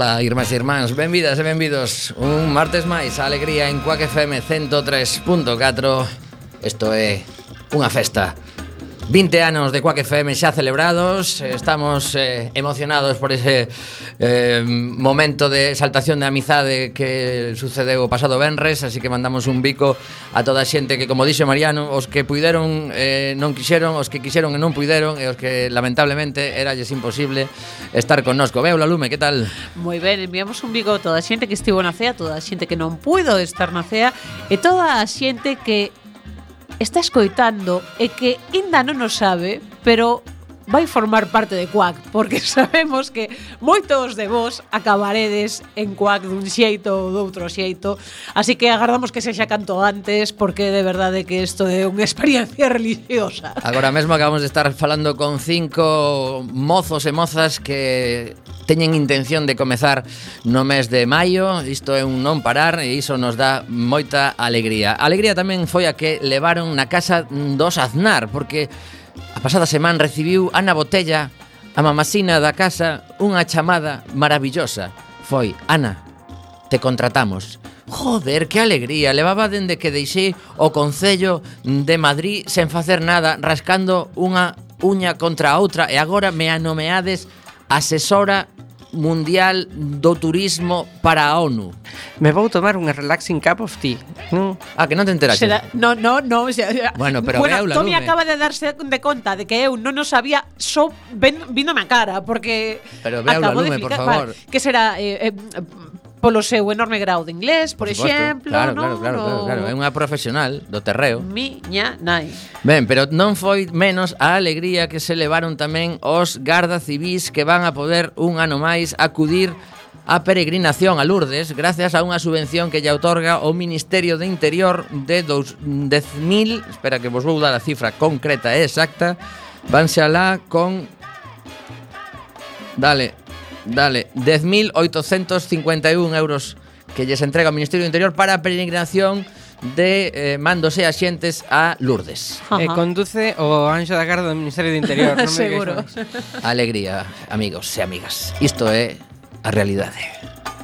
Ola, irmás e irmáns, benvidas e benvidos. Un martes máis a alegría en Quack FM 103.4 Isto é unha festa. 20 anos de Quack FM xa celebrados Estamos eh, emocionados por ese eh, momento de exaltación de amizade que sucedeu o pasado Benres Así que mandamos un bico a toda a xente que, como dixe Mariano Os que puideron eh, non quixeron, os que quixeron e non puideron E os que lamentablemente eralles imposible estar connosco Veo la lume, que tal? Moi ben, enviamos un bico a toda a xente que estivo na CEA Toda a xente que non puido estar na CEA E toda a xente que está escoitando e que ainda non o sabe, pero vai formar parte de Quack, porque sabemos que moitos de vos acabaredes en Quack dun xeito ou doutro xeito, así que agardamos que sexa canto antes, porque de verdade que isto é unha experiencia religiosa. Agora mesmo acabamos de estar falando con cinco mozos e mozas que teñen intención de comezar no mes de maio, isto é un non parar e iso nos dá moita alegría. Alegría tamén foi a que levaron na casa dos Aznar, porque A pasada semana recibiu Ana Botella, a mamasina da casa, unha chamada maravillosa. Foi, Ana, te contratamos. Joder, que alegría, levaba dende que deixei o Concello de Madrid sen facer nada, rascando unha uña contra a outra e agora me anomeades asesora Mundial do Turismo para a ONU. Me vou tomar unha relaxing cup of tea. Non? Ah, que non te enteraste. Será, no, no, no. Será, bueno, pero bueno, veula, Tommy lume. acaba de darse de conta de que eu non o sabía só so ben, víndome cara, porque... Pero veula, lume, de por favor. Vale, que será... Eh, eh, polo seu enorme grau de inglés, por, por supuesto. exemplo, claro, non? Claro, claro, claro, claro, é unha profesional do terreo. Miña nai. Ben, pero non foi menos a alegría que se levaron tamén os garda civís que van a poder un ano máis acudir a peregrinación a Lourdes gracias a unha subvención que lle outorga o Ministerio de Interior de 10.000, espera que vos vou dar a cifra concreta e exacta, vanse alá con Dale, Dale, 10.851 euros que lles entrega o Ministerio do Interior para a peregrinación de eh, mandos a xentes a Lourdes. Eh, Ajá. Eh, conduce o anxo da garda do Ministerio do Interior. Non me Seguro. Alegría, amigos e amigas. Isto é a realidade.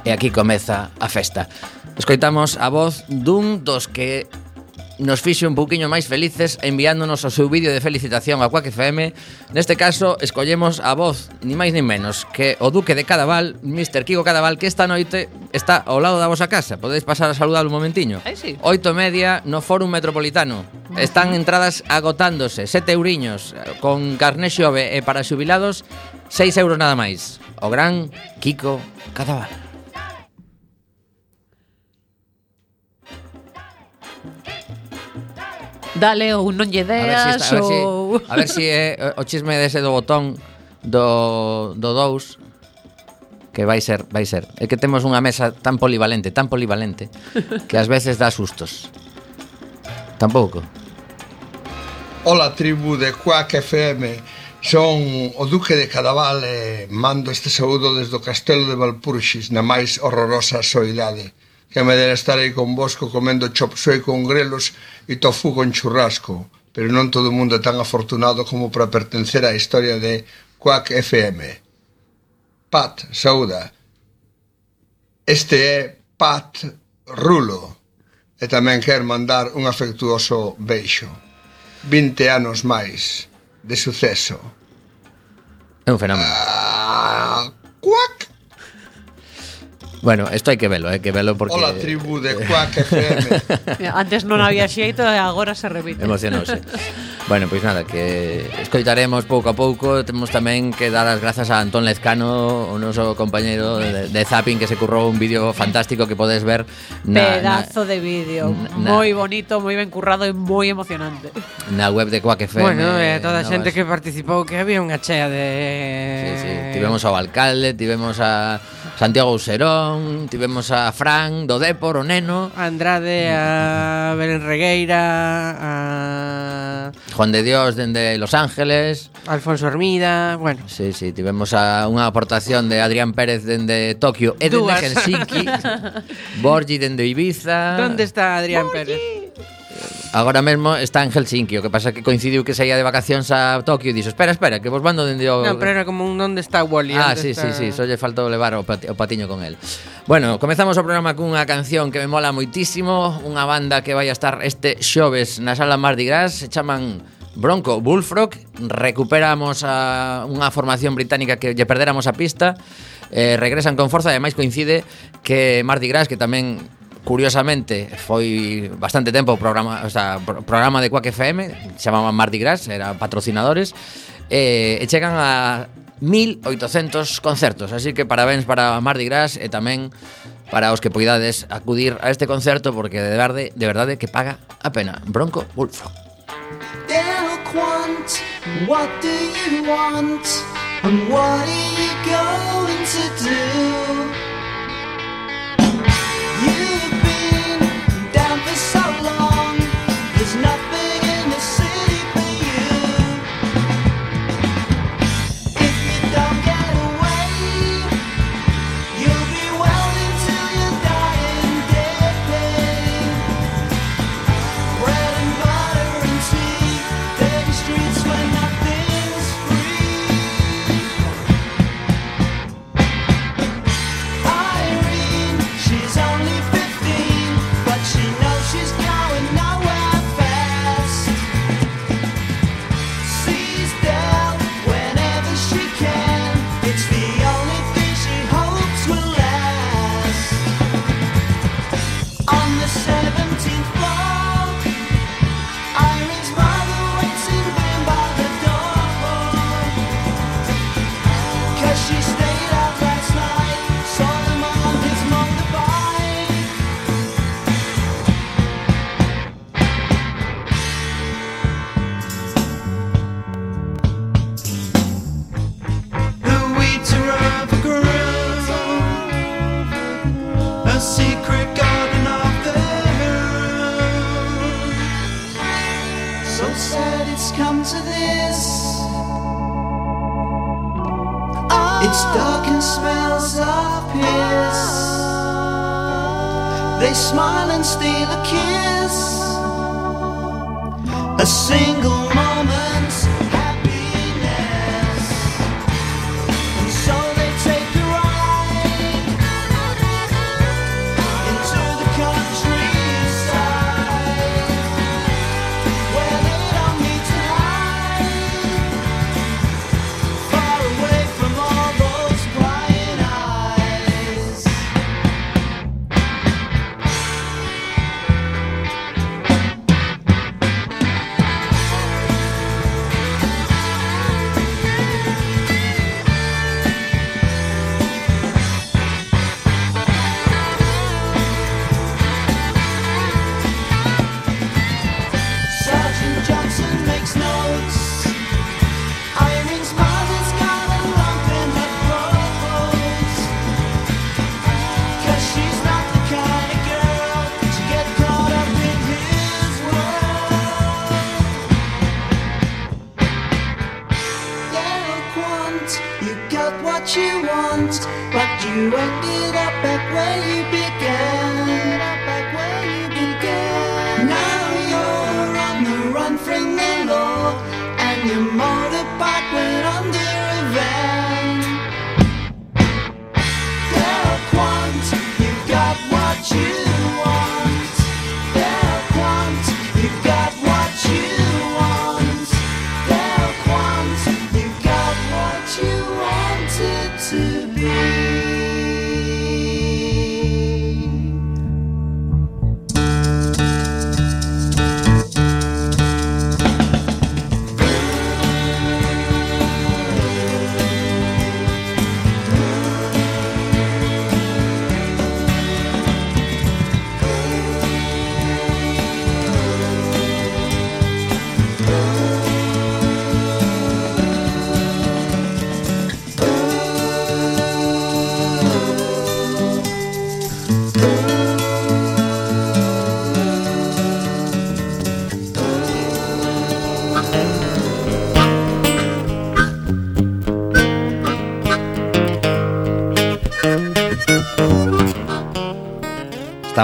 E aquí comeza a festa. Escoitamos a voz dun dos que nos fixe un pouquiño máis felices enviándonos o seu vídeo de felicitación a Quack FM. Neste caso, escollemos a voz, ni máis ni menos, que o Duque de Cadaval, Mr. Kiko Cadaval, que esta noite está ao lado da vosa casa. Podedes pasar a saludar un momentiño. Eh, sí. Oito e media no Fórum Metropolitano. Están entradas agotándose, sete euriños, con carné xove e para xubilados, seis euros nada máis. O gran Kiko Cadaval. dale ou non lle deas a ver si está, ou... a ver si, a ver si é o chisme dese do botón do, do 2 que vai ser, vai ser. É que temos unha mesa tan polivalente, tan polivalente, que ás veces dá sustos. Tampouco. Ola tribu de Quack FM. Son o Duque de Cadaval e mando este saúdo desde o Castelo de Valpurxis na máis horrorosa soidade que me dera con vosco comendo chop suey con grelos e tofu con churrasco, pero non todo o mundo é tan afortunado como para pertencer á historia de Quack FM. Pat, saúda. Este é Pat Rulo e tamén quer mandar un afectuoso beixo. 20 anos máis de suceso. É un fenómeno. Ah, cuac! Bueno, isto hai que velo, hai eh, que velo porque... Hola, tribu de Quack FM. Antes non había xeito e agora se repite. Emocionouse. bueno, pois nada, que escoitaremos pouco a pouco. Temos tamén que dar as grazas a Antón Lezcano, o noso compañeiro de, de Zapping, que se currou un vídeo fantástico que podes ver. Na, Pedazo na, de vídeo. Moi bonito, moi ben currado e moi emocionante. Na web de Quack FM. Bueno, e eh, toda a xente vas... que participou que había unha chea de... Sí, sí. Tivemos ao alcalde, tivemos a Santiago Userón, tivemos a Fran do Depor, o Neno. Andrade, a Belén Regueira a... Juan de Dios dende Los Ángeles. Alfonso Hermida, bueno. Sí, sí, tivemos a unha aportación de Adrián Pérez dende Tokio e dende Helsinki. Borgi dende Ibiza. Donde está Adrián Borgi? Pérez? Agora mesmo está en Helsinki, o que pasa que coincidiu que saía de vacacións a Tokio e dixo, espera, espera, que vos mando dende o... Non, pero era como un onde está Wally. Ah, sí, está... sí, sí, só lle faltou levar o, pati o patiño con el. Bueno, comezamos o programa cunha canción que me mola moitísimo, unha banda que vai a estar este xoves na sala Mardi Gras, se chaman Bronco Bullfrog, recuperamos a unha formación británica que lle perderamos a pista, eh, regresan con forza, e ademais coincide que Mardi Gras, que tamén curiosamente foi bastante tempo o programa, o sea, programa de Quack FM, chamaban Mardi Gras, eran patrocinadores, eh, e chegan a 1800 concertos, así que parabéns para Mardi Gras e tamén para os que poidades acudir a este concerto porque de verdade, de verdade que paga a pena. Bronco Bullfrog. Eloquent, what do you want? And what are you going to do? There's nothing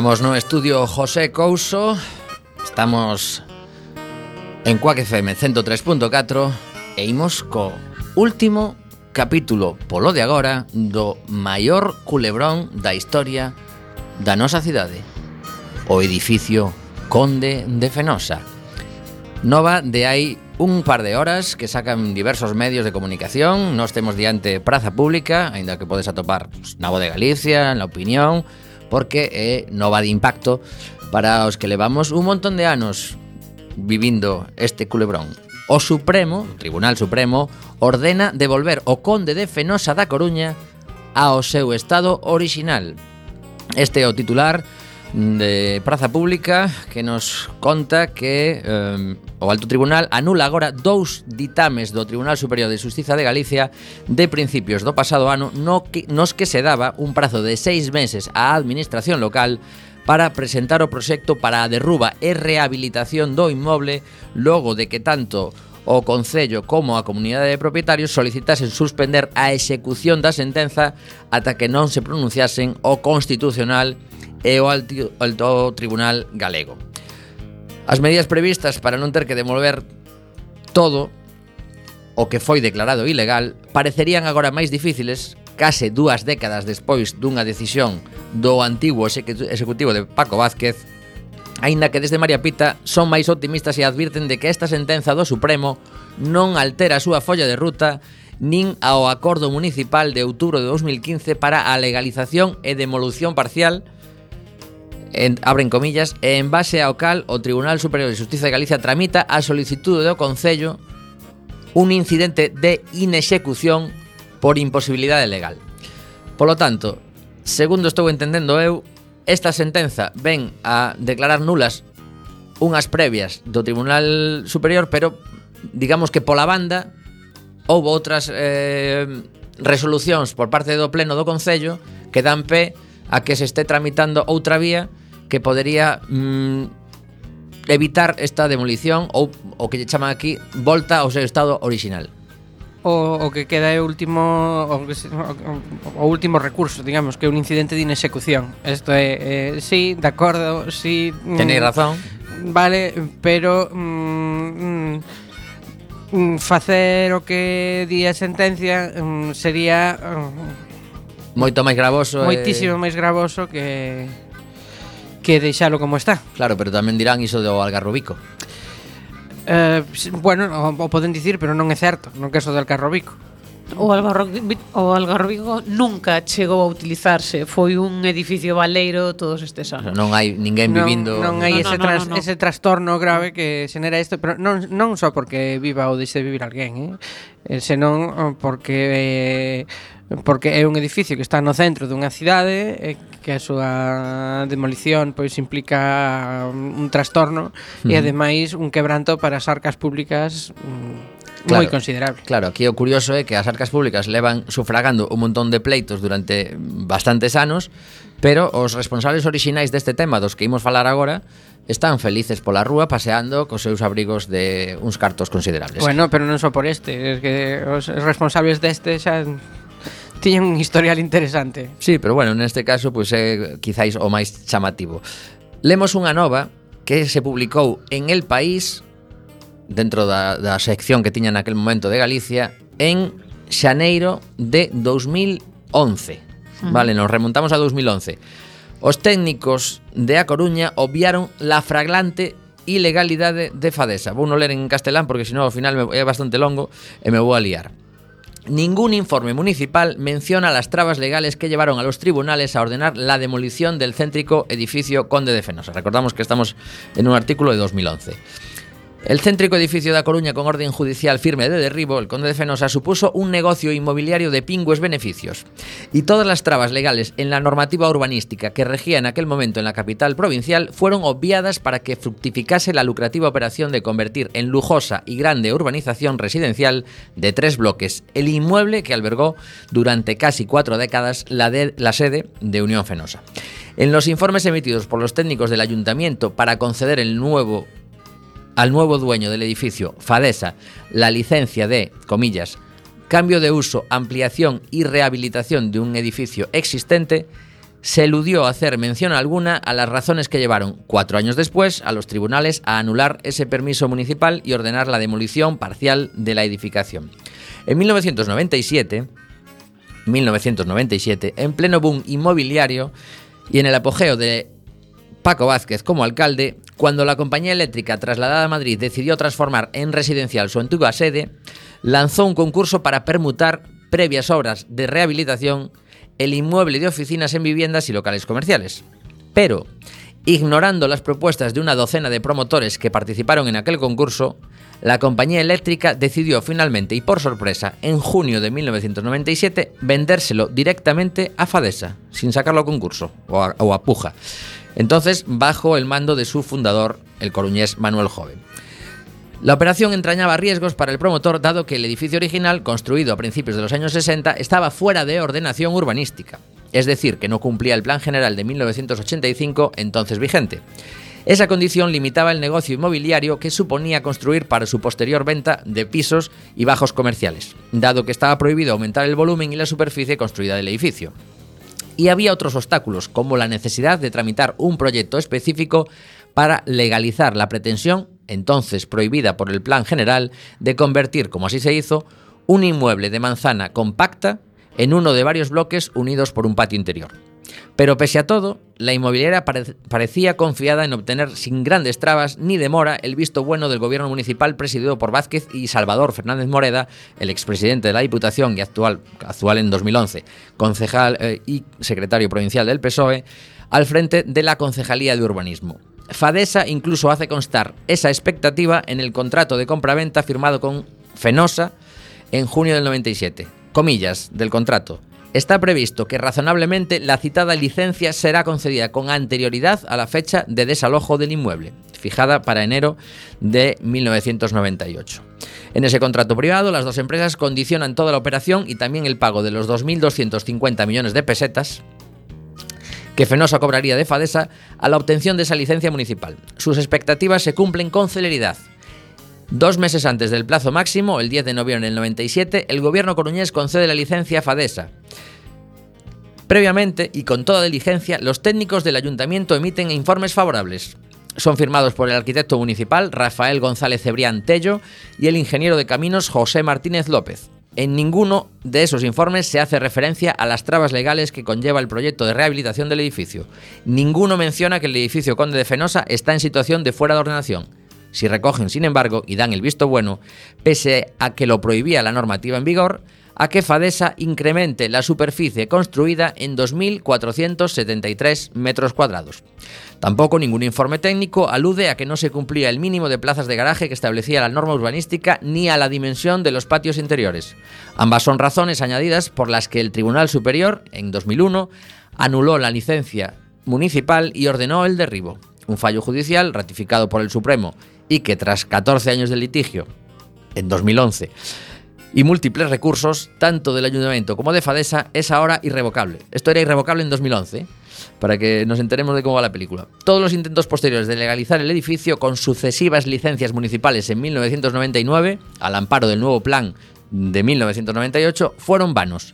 Estamos no estudio José Couso. Estamos en Cuac FM 103.4 E imos co último capítulo polo de agora Do maior culebrón da historia da nosa cidade O edificio Conde de Fenosa. Nova de hai un par de horas que sacan diversos medios de comunicación. Nos temos diante praza pública aínda que podes atopar na Voz de Galicia, na Opinión porque eh, é nova de impacto para os que levamos un montón de anos vivindo este culebrón. O Supremo, o Tribunal Supremo, ordena devolver o Conde de Fenosa da Coruña ao seu estado orixinal. Este é o titular de Praza Pública que nos conta que eh, o Alto Tribunal anula agora dous ditames do Tribunal Superior de Justiza de Galicia de principios do pasado ano no que, nos que se daba un prazo de seis meses á administración local para presentar o proxecto para a derruba e rehabilitación do inmoble logo de que tanto o Concello como a comunidade de propietarios solicitasen suspender a execución da sentenza ata que non se pronunciasen o Constitucional e o alto, alto Tribunal Galego. As medidas previstas para non ter que devolver todo o que foi declarado ilegal parecerían agora máis difíciles case dúas décadas despois dunha decisión do antigo executivo de Paco Vázquez aínda que desde María Pita son máis optimistas e advirten de que esta sentenza do Supremo non altera a súa folla de ruta nin ao acordo municipal de outubro de 2015 para a legalización e demolución parcial en, abren comillas, en base ao cal o Tribunal Superior de Justiza de Galicia tramita a solicitude do Concello un incidente de inexecución por imposibilidade legal. Polo tanto, segundo estou entendendo eu, esta sentenza ven a declarar nulas unhas previas do Tribunal Superior, pero digamos que pola banda houve outras eh, resolucións por parte do Pleno do Concello que dan pé a que se esté tramitando outra vía que podería mm, evitar esta demolición ou o que lle chaman aquí volta ao seu estado orixinal. O, o que queda é o último o, o, o último recurso, digamos, que é un incidente de inexecución. Isto é, eh, sí, de acordo, sí... Mm, Tenéis razón. Vale, pero... Mm, mm, mm, facer o que di a sentencia mm, sería mm, moito máis gravoso moitísimo máis gravoso que que deixalo como está. Claro, pero tamén dirán iso do Algarrobico. Eh, bueno, o, o poden dicir, pero non é certo, no caso do Algarrobico. O Algarrobico, o Algarrobico nunca chegou a utilizarse, foi un edificio baleiro todos estes anos. Non hai ninguén vivindo. Non hai no, ese, no, no, tras, no, no. ese trastorno grave que xenera isto, pero non, non só porque viva ou deixe de vivir alguén, eh? eh senón eh, porque eh, porque é un edificio que está no centro dunha cidade eh, que a súa demolición pois implica um, un trastorno mm. e ademais un quebranto para as arcas públicas mm, claro, moi considerable. Claro, aquí o curioso é que as arcas públicas levan sufragando un montón de pleitos durante bastantes anos, pero os responsables orixinais deste tema dos que imos falar agora están felices pola rúa paseando cos seus abrigos de uns cartos considerables. Bueno, pero non só por este, es que os responsables deste xa tiñan un historial interesante. Sí, pero bueno, neste caso pois pues, é quizáis o máis chamativo. Lemos unha nova que se publicou en El País dentro da, da sección que tiña naquel momento de Galicia en xaneiro de 2011. Uh -huh. Vale, nos remontamos a 2011. Os técnicos de A Coruña obviaron la fraglante ilegalidade de Fadesa. Vou non ler en castelán porque senón ao final é bastante longo e me vou a liar. Ningún informe municipal menciona las trabas legales que llevaron a los tribunales a ordenar la demolición del céntrico edificio Conde de Fenosa. Recordamos que estamos en un artículo de 2011. El céntrico edificio de A Coruña con orden judicial firme de derribo, el Conde de Fenosa, supuso un negocio inmobiliario de pingües beneficios. Y todas las trabas legales en la normativa urbanística que regía en aquel momento en la capital provincial fueron obviadas para que fructificase la lucrativa operación de convertir en lujosa y grande urbanización residencial de tres bloques el inmueble que albergó durante casi cuatro décadas la, la sede de Unión Fenosa. En los informes emitidos por los técnicos del ayuntamiento para conceder el nuevo al nuevo dueño del edificio, Fadesa, la licencia de, comillas, cambio de uso, ampliación y rehabilitación de un edificio existente, se eludió hacer mención alguna a las razones que llevaron, cuatro años después, a los tribunales a anular ese permiso municipal y ordenar la demolición parcial de la edificación. En 1997, 1997, en pleno boom inmobiliario y en el apogeo de Paco Vázquez como alcalde, cuando la compañía eléctrica trasladada a Madrid decidió transformar en residencial su antigua sede, lanzó un concurso para permutar, previas obras de rehabilitación, el inmueble de oficinas en viviendas y locales comerciales. Pero, ignorando las propuestas de una docena de promotores que participaron en aquel concurso, la compañía eléctrica decidió finalmente y por sorpresa, en junio de 1997, vendérselo directamente a Fadesa, sin sacarlo a concurso o a, puja. Entonces, bajo el mando de su fundador, el coruñés Manuel Joven. La operación entrañaba riesgos para el promotor dado que el edificio original, construido a principios de los años 60, estaba fuera de ordenación urbanística, es decir, que no cumplía el Plan General de 1985 entonces vigente. Esa condición limitaba el negocio inmobiliario que suponía construir para su posterior venta de pisos y bajos comerciales, dado que estaba prohibido aumentar el volumen y la superficie construida del edificio. Y había otros obstáculos, como la necesidad de tramitar un proyecto específico para legalizar la pretensión, entonces prohibida por el Plan General, de convertir, como así se hizo, un inmueble de manzana compacta en uno de varios bloques unidos por un patio interior. Pero pese a todo, la inmobiliaria pare- parecía confiada en obtener sin grandes trabas ni demora el visto bueno del gobierno municipal presidido por Vázquez y Salvador Fernández Moreda, el expresidente de la Diputación y actual, en 2011, concejal eh, y secretario provincial del PSOE, al frente de la Concejalía de Urbanismo. Fadesa incluso hace constar esa expectativa en el contrato de compraventa firmado con Fenosa en junio del 97. Comillas del contrato. Está previsto que razonablemente la citada licencia será concedida con anterioridad a la fecha de desalojo del inmueble, fijada para enero de 1998. En ese contrato privado, las dos empresas condicionan toda la operación y también el pago de los 2.250 millones de pesetas que Fenosa cobraría de Fadesa a la obtención de esa licencia municipal. Sus expectativas se cumplen con celeridad. Dos meses antes del plazo máximo, el 10 de noviembre del 97, el gobierno coruñés concede la licencia a Fadesa. Previamente, y con toda diligencia, los técnicos del ayuntamiento emiten informes favorables. Son firmados por el arquitecto municipal Rafael González Cebrián Tello y el ingeniero de caminos José Martínez López. En ninguno de esos informes se hace referencia a las trabas legales que conlleva el proyecto de rehabilitación del edificio. Ninguno menciona que el edificio Conde de Fenosa está en situación de fuera de ordenación. Si recogen, sin embargo, y dan el visto bueno, pese a que lo prohibía la normativa en vigor, a que Fadesa incremente la superficie construida en 2.473 metros cuadrados. Tampoco ningún informe técnico alude a que no se cumplía el mínimo de plazas de garaje que establecía la norma urbanística ni a la dimensión de los patios interiores. Ambas son razones añadidas por las que el Tribunal Superior, en 2001, anuló la licencia municipal y ordenó el derribo. Un fallo judicial ratificado por el Supremo y que tras 14 años de litigio, en 2011, y múltiples recursos, tanto del ayuntamiento como de Fadesa, es ahora irrevocable. Esto era irrevocable en 2011, para que nos enteremos de cómo va la película. Todos los intentos posteriores de legalizar el edificio con sucesivas licencias municipales en 1999, al amparo del nuevo plan de 1998, fueron vanos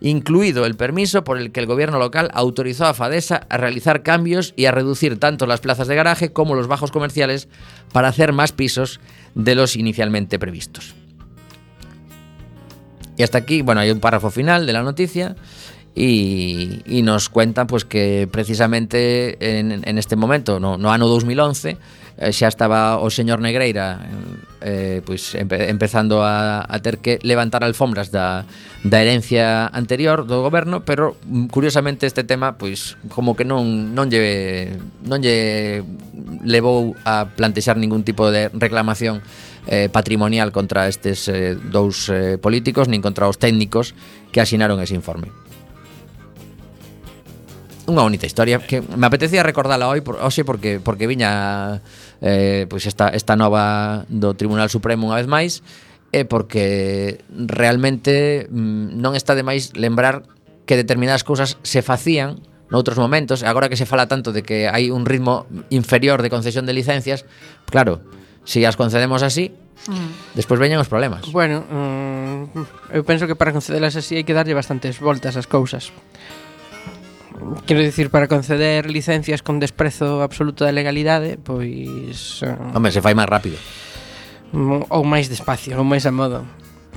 incluido el permiso por el que el gobierno local autorizó a Fadesa a realizar cambios y a reducir tanto las plazas de garaje como los bajos comerciales para hacer más pisos de los inicialmente previstos. Y hasta aquí, bueno, hay un párrafo final de la noticia y, y nos cuentan pues que precisamente en, en este momento, no, no ano 2011, eh, xa estaba o señor Negreira eh, pois empe, empezando a, a ter que levantar alfombras da, da herencia anterior do goberno, pero mm, curiosamente este tema pois como que non non lle non lle levou a plantexar ningún tipo de reclamación eh, patrimonial contra estes eh, dous eh, políticos nin contra os técnicos que asinaron ese informe unha bonita historia que me apetecía recordala hoy por, hoxe porque porque viña eh, pois esta esta nova do Tribunal Supremo unha vez máis e porque realmente mm, non está de máis lembrar que determinadas cousas se facían noutros momentos, agora que se fala tanto de que hai un ritmo inferior de concesión de licencias, claro, se si as concedemos así, mm. despois veñen os problemas. Bueno, mm, eu penso que para concedelas así hai que darlle bastantes voltas ás cousas quero dicir, para conceder licencias con desprezo absoluto da legalidade, pois... Uh, Home, se fai máis rápido. Mm, ou máis despacio, ou máis a modo.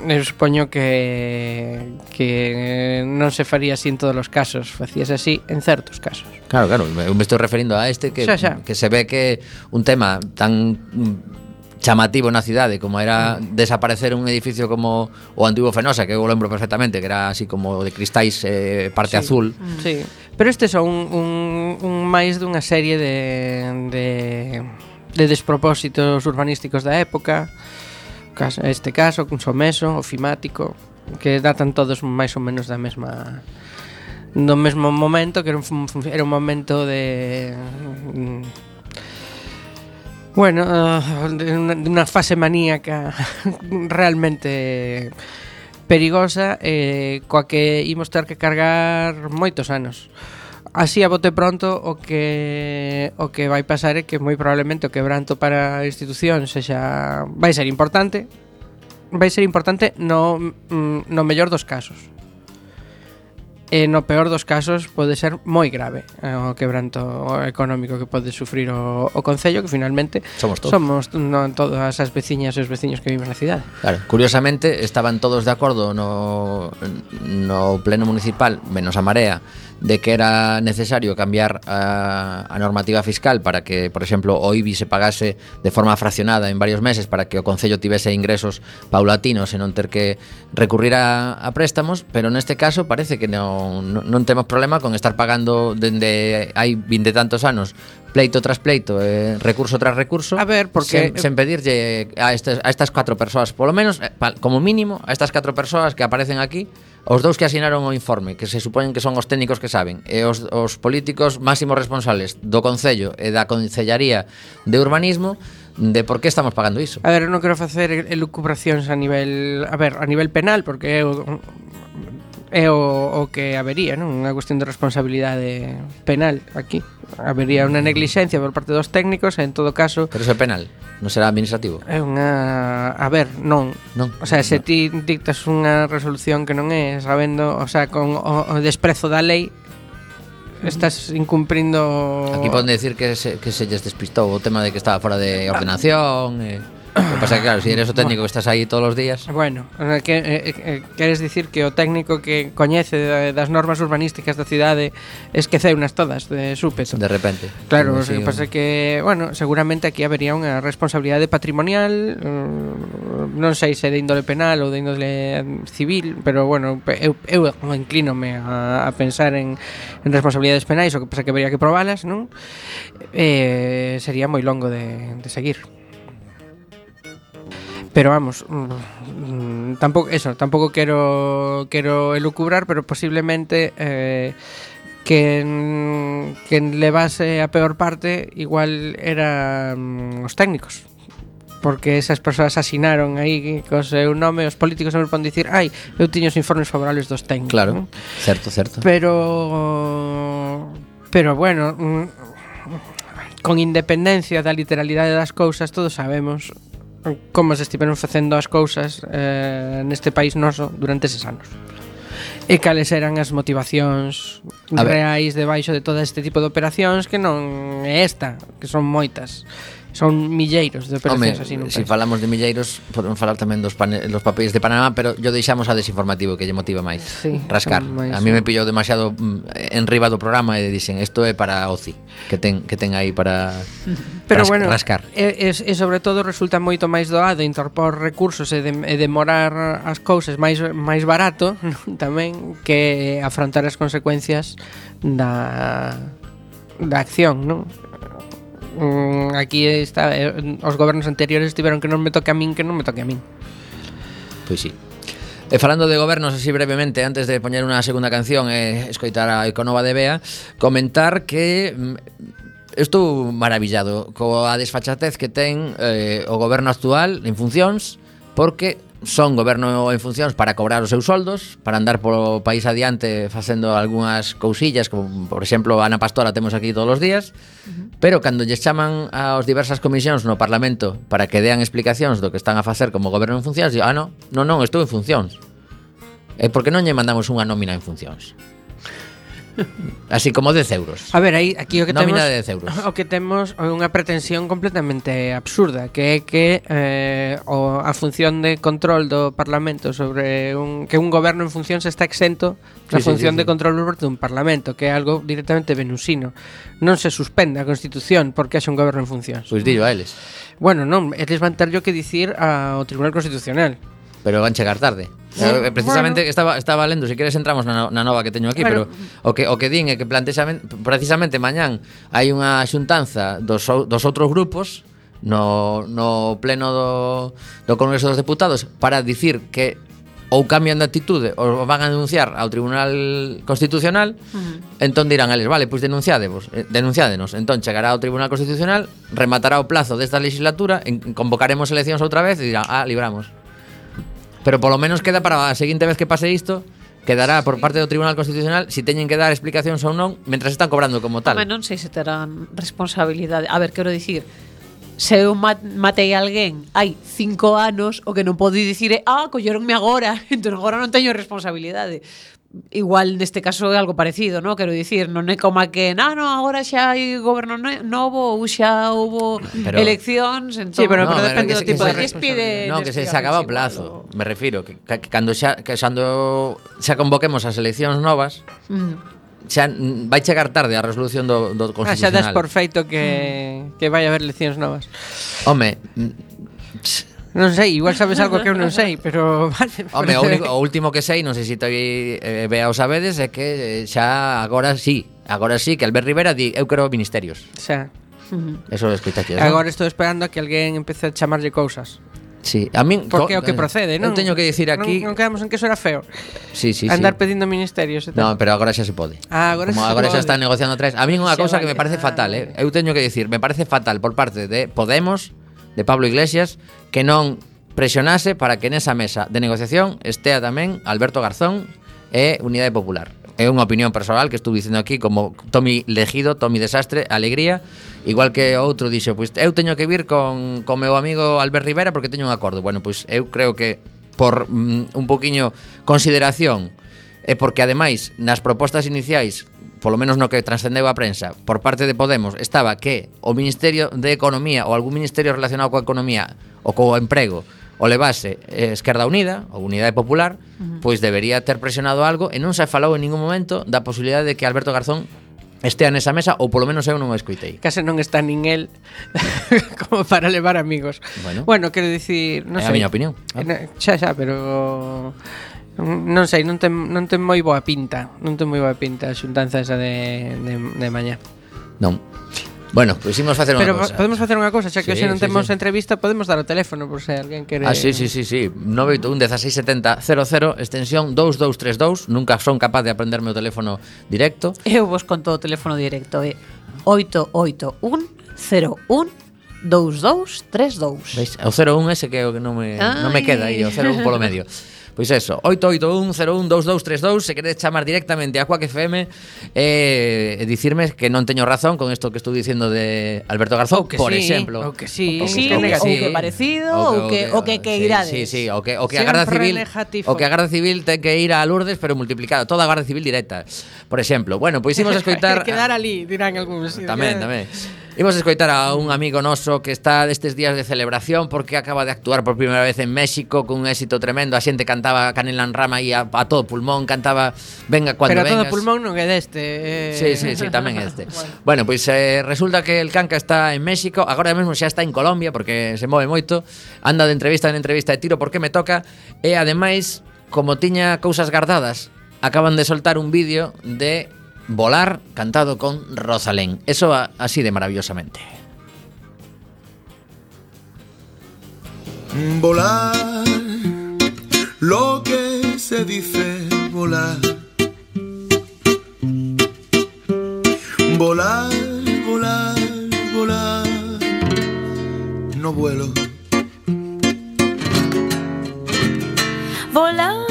Eu supoño que que non se faría así en todos os casos, facías así en certos casos. Claro, claro, eu me estou referindo a este que xa, xa. que se ve que un tema tan chamativo na cidade como era ah. desaparecer un edificio como o antigo Fenosa, que eu lembro perfectamente, que era así como de cristais eh, parte sí. azul. Mm. Sí. Pero este son un, un máis dunha serie de, de, de despropósitos urbanísticos da época, este caso, un someso, ofimático, que datan todos máis ou menos da mesma do mesmo momento que era un, era un momento de Bueno, uh, de una, de unha fase maníaca realmente perigosa eh, coa que imos ter que cargar moitos anos. Así a bote pronto o que o que vai pasar é que moi probablemente o quebranto para a institución sexa vai ser importante, vai ser importante no mm, no mellor dos casos e no peor dos casos pode ser moi grave eh, o quebranto económico que pode sufrir o, o Concello que finalmente somos, todos. somos no, todas as veciñas e os veciños que viven na cidade claro, Curiosamente estaban todos de acordo no, no pleno municipal menos a Marea de que era necesario cambiar a, a normativa fiscal para que, por exemplo, o IBI se pagase de forma fraccionada en varios meses para que o Concello tivese ingresos paulatinos e non ter que recurrir a, a préstamos, pero neste caso parece que non, non, non temos problema con estar pagando dende hai vinte tantos anos pleito tras pleito, eh, recurso tras recurso. A ver, porque sen, sen pedirlle a estas a estas cuatro persoas, polo menos eh, pa, como mínimo a estas catro persoas que aparecen aquí Os dous que asinaron o informe, que se supoñen que son os técnicos que saben, e os, os políticos máximos responsables do Concello e da Concellaría de Urbanismo, de por que estamos pagando iso. A ver, eu non quero facer elucubracións a nivel, a ver, a nivel penal, porque eu é o, o que habería, non? Unha cuestión de responsabilidade penal aquí. Habería unha neglixencia por parte dos técnicos e en todo caso... Pero é penal, non será administrativo. É unha... A ver, non. non. O sea, se ti dictas unha resolución que non é sabendo, o sea, con o, o desprezo da lei, estás incumprindo... Aquí poden decir que se, que se lles despistou o tema de que estaba fora de ordenación... Ah. E... O pasa que, claro, se si eres o técnico que estás aí todos os días... Bueno, que, eh, eh queres dicir que o técnico que coñece das normas urbanísticas da cidade esqueceunas todas de súpeto. De repente. Claro, o que pasa que, bueno, seguramente aquí habería unha responsabilidade patrimonial, mm, non sei se de índole penal ou de índole civil, pero bueno, eu, eu inclínome a, a pensar en, en responsabilidades penais, o que pasa que habería que probalas, non? Eh, sería moi longo de, de seguir. Pero vamos, mm, mm, tampoco eso, tampoco quero quero elucubrar, pero posiblemente eh, quen, quen levase a peor parte igual eran mm, os técnicos porque esas persoas asinaron aí co seu eh, nome, os políticos sempre pon dicir, ai, eu tiño os informes favorables dos técnicos. Claro, non? certo, certo. Pero pero bueno, mm, con independencia da literalidade das cousas, todos sabemos como se estiveron facendo as cousas eh, neste país noso durante eses anos e cales eran as motivacións a reais debaixo de todo este tipo de operacións que non é esta, que son moitas son milleiros de operacións Home, así nun Se si falamos de milleiros, podemos falar tamén dos pane, los papéis de Panamá, pero yo deixamos a desinformativo que lle motiva máis. Sí, rascar. Máis, a mí me pillou demasiado mm, en riba do programa e dixen, isto é para OCI, que ten que ten aí para pero ras, bueno, rascar. E, e, e sobre todo resulta moito máis doado interpor recursos e, de, e demorar as cousas máis máis barato tamén que afrontar as consecuencias da da acción, non? mm, aquí está eh, os gobernos anteriores tiveron que non me toque a min, que non me toque a min. Pois sí. E falando de gobernos así brevemente antes de poñer unha segunda canción e escoitar a Econova de Bea, comentar que mm, estou maravillado coa desfachatez que ten eh, o goberno actual en funcións porque son goberno en funcións para cobrar os seus soldos, para andar polo país adiante facendo algunhas cousillas, como por exemplo Ana Pastora temos aquí todos os días, uh -huh. pero cando lles chaman aos diversas comisións no Parlamento para que dean explicacións do que están a facer como goberno en funcións, digo, ah, non, non, non, estou en funcións. E por que non lle mandamos unha nómina en funcións? Así como 10 euros. A ver, aí aquí o que Nómina temos de 10 euros. o que temos é unha pretensión completamente absurda, que é que eh, o, a función de control do Parlamento sobre un, que un goberno en función se está exento da sí, función sí, sí, de control dun Parlamento, que é algo directamente venusino. Non se suspende a Constitución porque haxe un goberno en función. Pois pues dillo a eles. Bueno, non, eles van ter yo que dicir ao Tribunal Constitucional pero van chegar tarde. Sí, eh, precisamente bueno. estaba estaba lendo, se si queres entramos na, na nova que teño aquí, bueno. pero o que o que din é que plantexamente precisamente mañán hai unha xuntanza dos dos outros grupos no no pleno do do Congreso dos Deputados para dicir que ou cambian de actitude ou van a denunciar ao Tribunal Constitucional, uh -huh. entón dirán eles, vale, pois denunciádevos, eh, denunciádenos. Entón chegará ao Tribunal Constitucional, rematará o plazo desta legislatura, en, convocaremos eleccións outra vez e dirán, ah, libramos. Pero polo menos queda para a seguinte vez que pase isto quedará por parte do Tribunal Constitucional se si teñen que dar explicacións ou non mentras están cobrando como tal. Home, non sei se terán responsabilidade. A ver, quero dicir, se eu matei alguén hai cinco anos, o que non podo dicir é ah, colleronme agora, entón agora non teño responsabilidade igual neste caso é algo parecido, ¿no? Quero dicir, non é como que, "Ah, no, agora xa hai goberno novo ou xa houbo pero, eleccións, entón, sí, pero, no, pero depende do tipo de despide. No, que se, se acaba o plazo, me refiro, que, que, que cando xa que cando xa convoquemos as eleccións novas, mm xa vai chegar tarde a resolución do, do Constitucional. Ah, xa das por feito que, que vai haber eleccións novas. Home, pss, Non sei, igual sabes algo que eu non sei, pero vale. Home, o, único, o último que sei, non sei se toi eh, vea o sabedes, é que eh, xa agora sí, agora sí que Albert Rivera di eu quero ministerios. Xa. Eso lo escoitaches. Agora estou esperando a que alguén empece a chamarlle cousas. Sí, a min porque é o que eh, procede, non? Eu teño que dicir aquí Non, non quedamos en que eso era feo. Sí, sí, Andar sí. pedindo ministerios e tal. No, pero agora xa se pode. Ah, agora Como se agora pode. xa están negociando atrás. A min unha sí, cousa vale. que me parece fatal, eh. Eu teño que dicir, me parece fatal por parte de Podemos de Pablo Iglesias que non presionase para que nesa mesa de negociación estea tamén Alberto Garzón e Unidade Popular. É unha opinión personal que estou dicendo aquí como Tommy Legido, Tommy Desastre, Alegría, igual que outro dixo, pois eu teño que vir con, con meu amigo Albert Rivera porque teño un acordo. Bueno, pois eu creo que por mm, un poquiño consideración e porque ademais nas propostas iniciais polo menos no que transcendeu a prensa, por parte de Podemos, estaba que o Ministerio de Economía ou algún ministerio relacionado coa economía ou co emprego o levase eh, Esquerda Unida ou Unidade Popular, uh -huh. pois debería ter presionado algo e non se falou en ningún momento da posibilidade de que Alberto Garzón estea nesa mesa ou polo menos eu non o escuitei. Case non está nin el como para levar amigos. Bueno, bueno quero dicir, non é sei. É a miña opinión. Ah. Xa, xa, pero Non, sei, non ten, non ten moi boa pinta Non ten moi boa pinta a xuntanza esa de, de, de mañá Non Bueno, pois pues imos facer unha cosa. podemos facer unha cosa, xa que sí, hoxe non sí, temos sí. entrevista, podemos dar o teléfono por se alguén quere. Ah, sí, sí, sí, sí. 981-1670-00, extensión 2232. Nunca son capaz de aprenderme o teléfono directo. Eu vos conto o teléfono directo, é eh? 881 2232. Veis, o 01 ese que non me, non me queda aí, o 01 polo medio. Pois eso, 881012232 se queredes chamar directamente a Quack FM eh, e dicirme que non teño razón con isto que estou dicindo de Alberto Garzón, que por sí, exemplo. O que sí, o que, sí, que, sí, que parecido, o que, o que, o que, o que, que irades. Sí, sí, o que, o que a Guarda Civil o que a Garda Civil ten que ir a Lourdes, pero multiplicado, toda a Garda Civil directa, por exemplo. Bueno, pois imos a escoitar... quedar ali, dirán algúns. Tamén, tamén. Imos escoitar a un amigo noso que está destes días de celebración porque acaba de actuar por primeira vez en México con un éxito tremendo. A xente cantaba Canela en Rama e a, a todo pulmón cantaba Venga cuando Pero vengas. Pero todo pulmón non é deste. Eh... Sí, sí, sí, tamén este. bueno, bueno pois pues, eh, resulta que el Canca está en México, agora mesmo xa está en Colombia porque se move moito, anda de entrevista en entrevista de tiro porque me toca e ademais como tiña cousas guardadas, acaban de soltar un vídeo de Volar cantado con Rosalén. Eso así de maravillosamente. Volar, lo que se dice volar. Volar, volar, volar. No vuelo. Volar,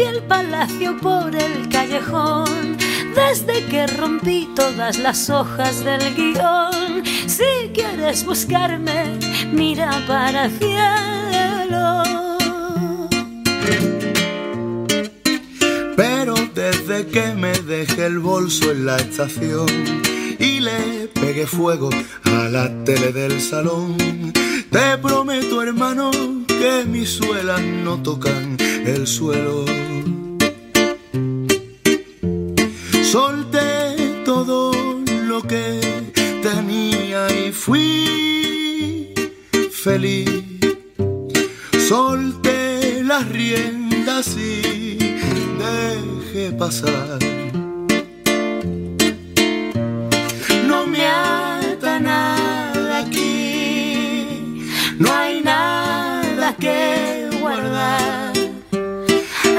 el palacio por el callejón, desde que rompí todas las hojas del guion, si quieres buscarme, mira para el cielo. Pero desde que me dejé el bolso en la estación y le pegué fuego a la tele del salón, te prometo hermano que mis suelas no tocan el suelo. Feliz. Solté las riendas y dejé pasar. No me ata nada aquí, no hay nada que guardar.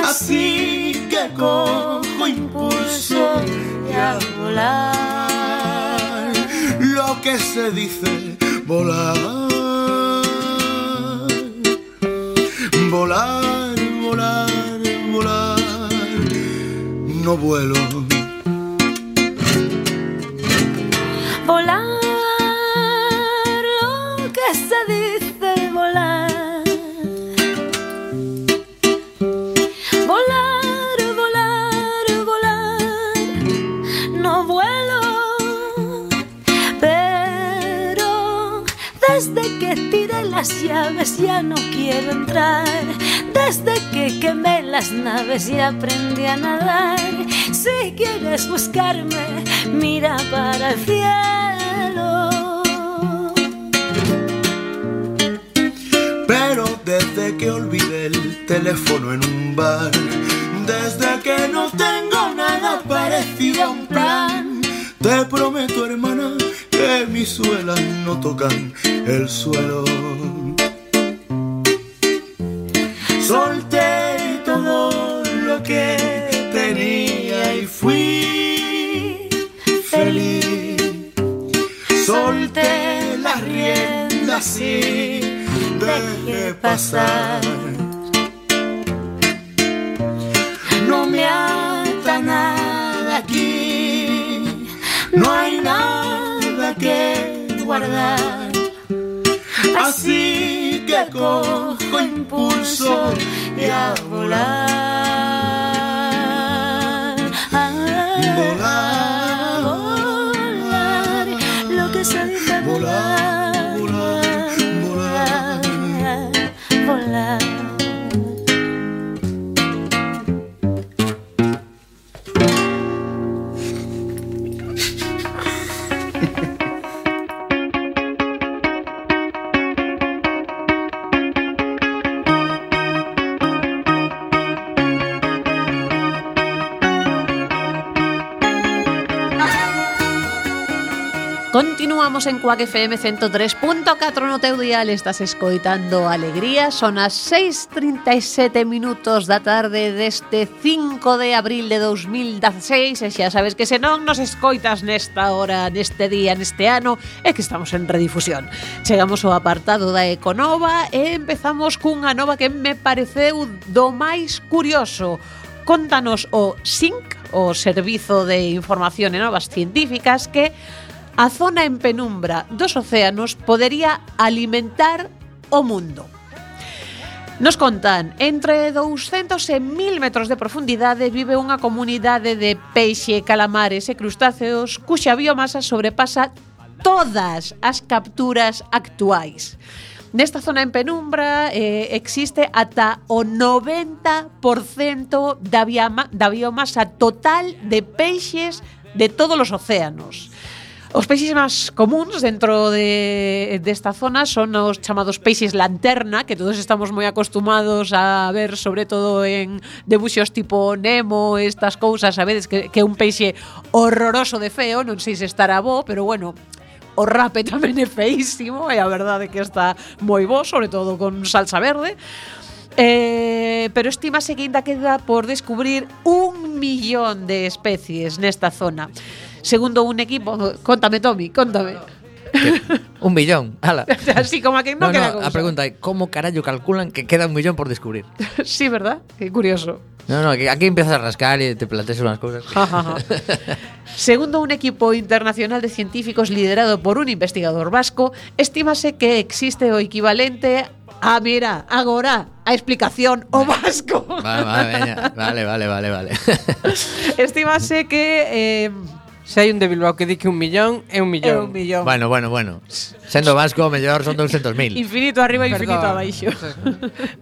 Así que cojo impulso y a volar. Lo que se dice volar. No vuelo. Volar, lo que se dice volar. Volar, volar, volar. No vuelo, pero desde que tiré las llaves ya no quiero entrar. Desde que quemé las naves y aprendí a nadar. Si quieres buscarme, mira para el cielo. Pero desde que olvidé el teléfono en un bar, desde que no tengo nada parecido a un plan, te prometo, hermana, que mis suelas no tocan el suelo. Y dejé pasar. No me ata nada aquí, no hay nada que guardar. Así que cojo impulso y a volar. Volar, Estamos en Cuac FM 103.4 no teu dial, estás escoitando Alegría, son as 6:37 minutos da tarde deste 5 de abril de 2016, e xa sabes que se non nos escoitas nesta hora, neste día, neste ano, é que estamos en redifusión. Chegamos ao apartado da Econova e empezamos cunha nova que me pareceu do máis curioso. Contanos o SINC, o Servizo de Información e Novas Científicas, que a zona en penumbra dos océanos podería alimentar o mundo. Nos contan, entre 200 e 1000 metros de profundidade vive unha comunidade de peixe, calamares e crustáceos cuxa biomasa sobrepasa todas as capturas actuais. Nesta zona en penumbra eh, existe ata o 90% da, bioma, da biomasa total de peixes de todos os océanos. Os peixes máis comuns dentro de, desta zona son os chamados peixes lanterna, que todos estamos moi acostumados a ver, sobre todo en debuxos tipo Nemo, estas cousas, sabedes que, que é un peixe horroroso de feo, non sei se estará bo, pero bueno, O rape tamén é feísimo e a verdade que está moi bo, sobre todo con salsa verde. Eh, pero estímase que ainda queda por descubrir un millón de especies nesta zona. Segundo un equipo, contame Tommy, contame. Un millón, ala. Así como a que no, No, queda no, cousa. a pregunta é como carallo calculan que queda un millón por descubrir? sí, verdad? Qué curioso. No, no, aquí empiezas a rascar y te planteas unas cosas. Segundo un equipo internacional de científicos liderado por un investigador vasco, estímase que existe o equivalente a, mira, agora, a explicación o vasco. Vale, vale, vale, vale, vale. Estímase que eh, Se hai un de Bilbao que di que un millón, é un millón. É un millón. Bueno, bueno, bueno. Sendo vasco, mellor son 200.000. Infinito arriba, e infinito Perdoa. abaixo.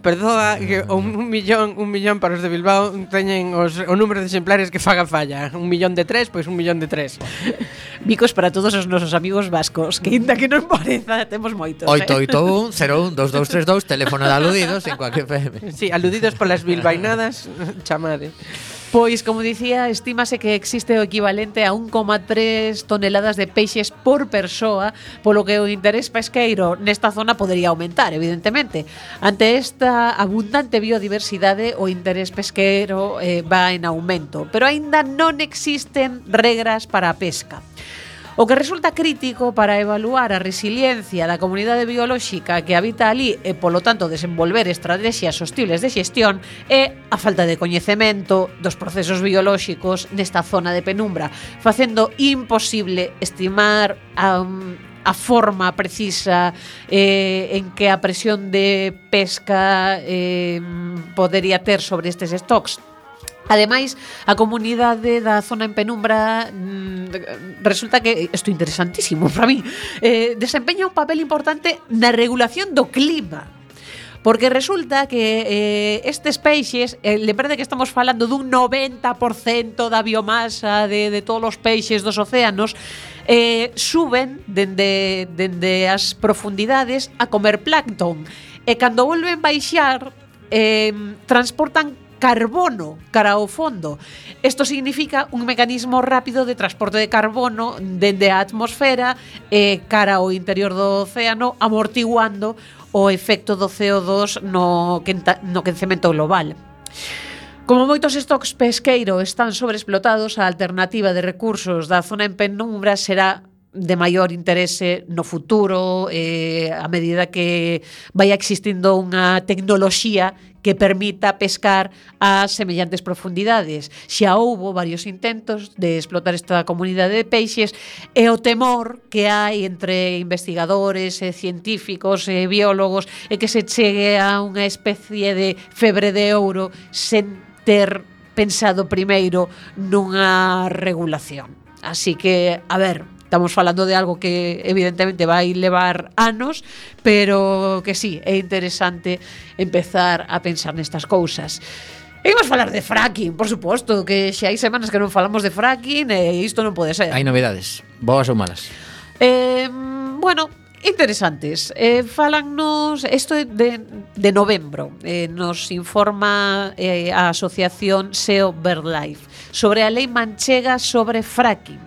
Perdoa que un, un millón, un millón para os de Bilbao teñen os, o número de exemplares que faga falla. Un millón de tres, pois un millón de tres. Bicos para todos os nosos amigos vascos, que inda que non pareza, temos moitos. 881 01 2232, teléfono de aludidos en cualquier FM. Sí, aludidos polas bilbainadas, chamade. Pois, como dicía, estímase que existe o equivalente a 1,3 toneladas de peixes por persoa, polo que o interés pesqueiro nesta zona podería aumentar, evidentemente. Ante esta abundante biodiversidade, o interés pesqueiro eh, va en aumento, pero aínda non existen regras para a pesca. O que resulta crítico para evaluar a resiliencia da comunidade biolóxica que habita ali e, polo tanto, desenvolver estrategias sostibles de xestión é a falta de coñecemento dos procesos biolóxicos nesta zona de penumbra, facendo imposible estimar a, a forma precisa eh, en que a presión de pesca eh, podería ter sobre estes stocks. Ademais, a comunidade da zona en penumbra mm, resulta que isto interesantísimo para mí. Eh, desempeña un papel importante na regulación do clima. Porque resulta que eh, estes peixes, eh, lembrade que estamos falando dun 90% da biomasa de, de todos os peixes dos océanos, eh, suben dende, dende as profundidades a comer plancton. E cando volven baixar, eh, transportan carbono cara ao fondo. Isto significa un mecanismo rápido de transporte de carbono dende a atmosfera eh, cara ao interior do océano amortiguando o efecto do CO2 no, quenta, no quencemento global. Como moitos stocks pesqueiro están sobreexplotados, a alternativa de recursos da zona en penumbra será de maior interese no futuro eh, a medida que vai existindo unha tecnoloxía que permita pescar a semellantes profundidades. Xa houbo varios intentos de explotar esta comunidade de peixes e o temor que hai entre investigadores, e científicos e biólogos é que se chegue a unha especie de febre de ouro sen ter pensado primeiro nunha regulación. Así que, a ver, Estamos falando de algo que evidentemente vai levar anos, pero que sí, é interesante empezar a pensar nestas cousas. E imos falar de fracking, por suposto, que xa hai semanas que non falamos de fracking e isto non pode ser. Hai novedades, boas ou malas? Eh, bueno, interesantes. Eh, falannos, isto é de, de novembro, eh, nos informa eh, a asociación SEO Birdlife sobre a lei manchega sobre fracking.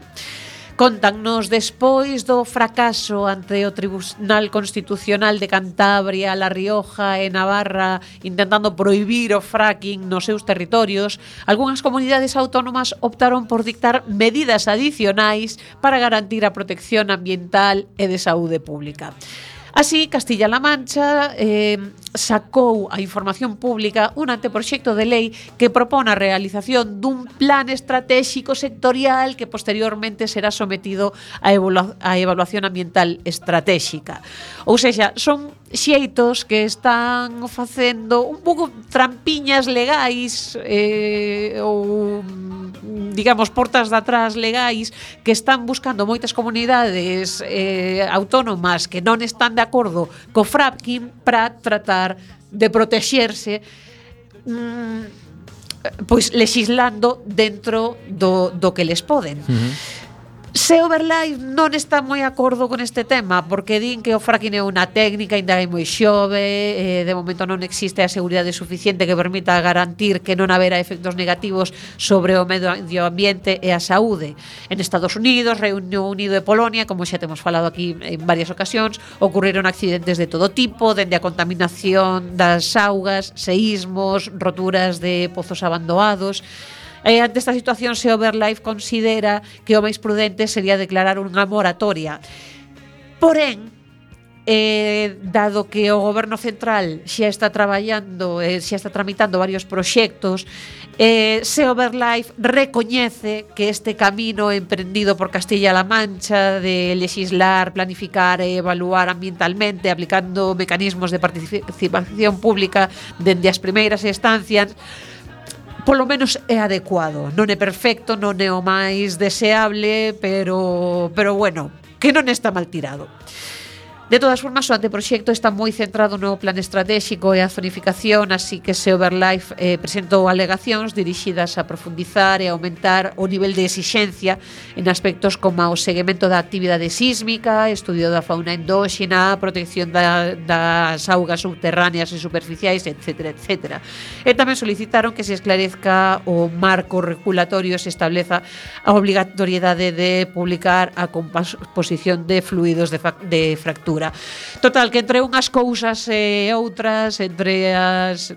Contannos despois do fracaso ante o Tribunal Constitucional de Cantabria, La Rioja e Navarra intentando prohibir o fracking nos seus territorios, algunhas comunidades autónomas optaron por dictar medidas adicionais para garantir a protección ambiental e de saúde pública. Así, Castilla-La Mancha eh, sacou a información pública un anteproxecto de lei que propón a realización dun plan estratégico sectorial que posteriormente será sometido a, a evaluación ambiental estratégica. Ou seja, son xeitos que están facendo un pouco trampiñas legais eh, ou digamos portas de atrás legais que están buscando moitas comunidades eh, autónomas que non están de acordo co fracking para tratar de protexerse mm, pois legislando dentro do, do que les poden. Uh -huh. Se Overlife non está moi acordo con este tema porque din que o fracking é unha técnica ainda é moi xove, eh, de momento non existe a seguridade suficiente que permita garantir que non haberá efectos negativos sobre o medio ambiente e a saúde. En Estados Unidos, Reino Unido e Polonia, como xa temos falado aquí en varias ocasións, ocurriron accidentes de todo tipo, dende a contaminación das augas, seísmos, roturas de pozos abandonados, E ante esta situación se Overlife considera que o máis prudente sería declarar unha moratoria. Porén, eh, dado que o goberno central xa está traballando, eh, xa está tramitando varios proxectos, eh, Seoverlife recoñece que este camino emprendido por Castilla-La Mancha de legislar, planificar e evaluar ambientalmente aplicando mecanismos de participación pública dende as primeiras estancias polo menos é adecuado. Non é perfecto, non é o máis deseable, pero pero bueno, que non está mal tirado. De todas formas, o anteproxecto está moi centrado no plan estratégico e a zonificación, así que se Overlife eh, presentou alegacións dirixidas a profundizar e aumentar o nivel de exixencia en aspectos como o seguimento da actividade sísmica, estudio da fauna endóxena, a protección da, das augas subterráneas e superficiais, etc. etc. E tamén solicitaron que se esclarezca o marco regulatorio e se estableza a obligatoriedade de publicar a composición de fluidos de, de fractura Total, que entre unhas cousas e outras, entre as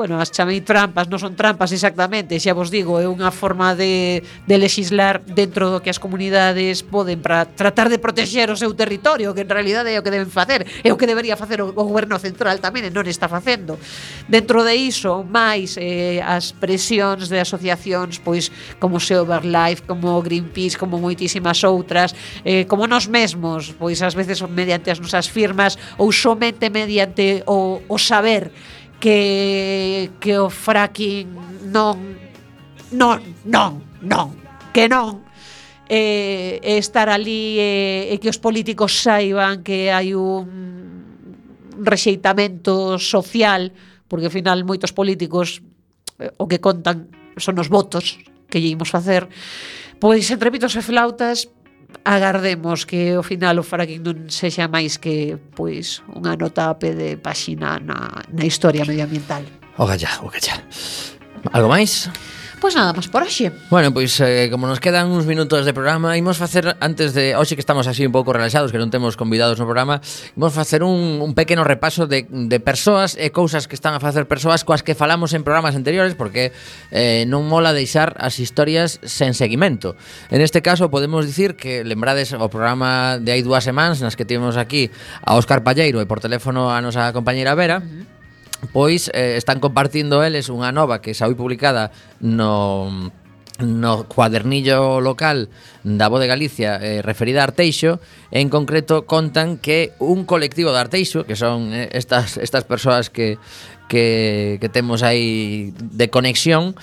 bueno, as chamei trampas, non son trampas exactamente, xa vos digo, é unha forma de, de legislar dentro do que as comunidades poden para tratar de protexer o seu territorio, que en realidade é o que deben facer, é o que debería facer o, o goberno central tamén e non está facendo. Dentro de iso, máis eh, as presións de asociacións, pois como se Overlife, como Greenpeace, como moitísimas outras, eh, como nós mesmos, pois ás veces mediante as nosas firmas ou somente mediante o, o saber que, que o fracking non, non, non, non, que non, e, e estar ali e, e que os políticos saiban que hai un rexeitamento social, porque ao final moitos políticos eh, o que contan son os votos que lle imos facer, pois entre pitos e flautas agardemos que ao final o fracking non sexa máis que pois unha nota a pé de páxina na, na historia medioambiental. Ogallá, ogallá. Algo máis? Pois nada máis por hoxe. Bueno, pois eh, como nos quedan uns minutos de programa, imos facer antes de hoxe que estamos así un pouco relaxados, que non temos convidados no programa, imos facer un, un pequeno repaso de, de persoas e cousas que están a facer persoas coas que falamos en programas anteriores, porque eh, non mola deixar as historias sen seguimento. En este caso podemos dicir que lembrades o programa de hai dúas semanas nas que tivemos aquí a Óscar Palleiro e por teléfono a nosa compañeira Vera, uh -huh pois eh, están compartindo eles unha nova que xa foi publicada no no cuadernillo local da Voz de Galicia eh, referida a Arteixo, en concreto contan que un colectivo de Arteixo, que son eh, estas estas persoas que que que temos aí de conexión,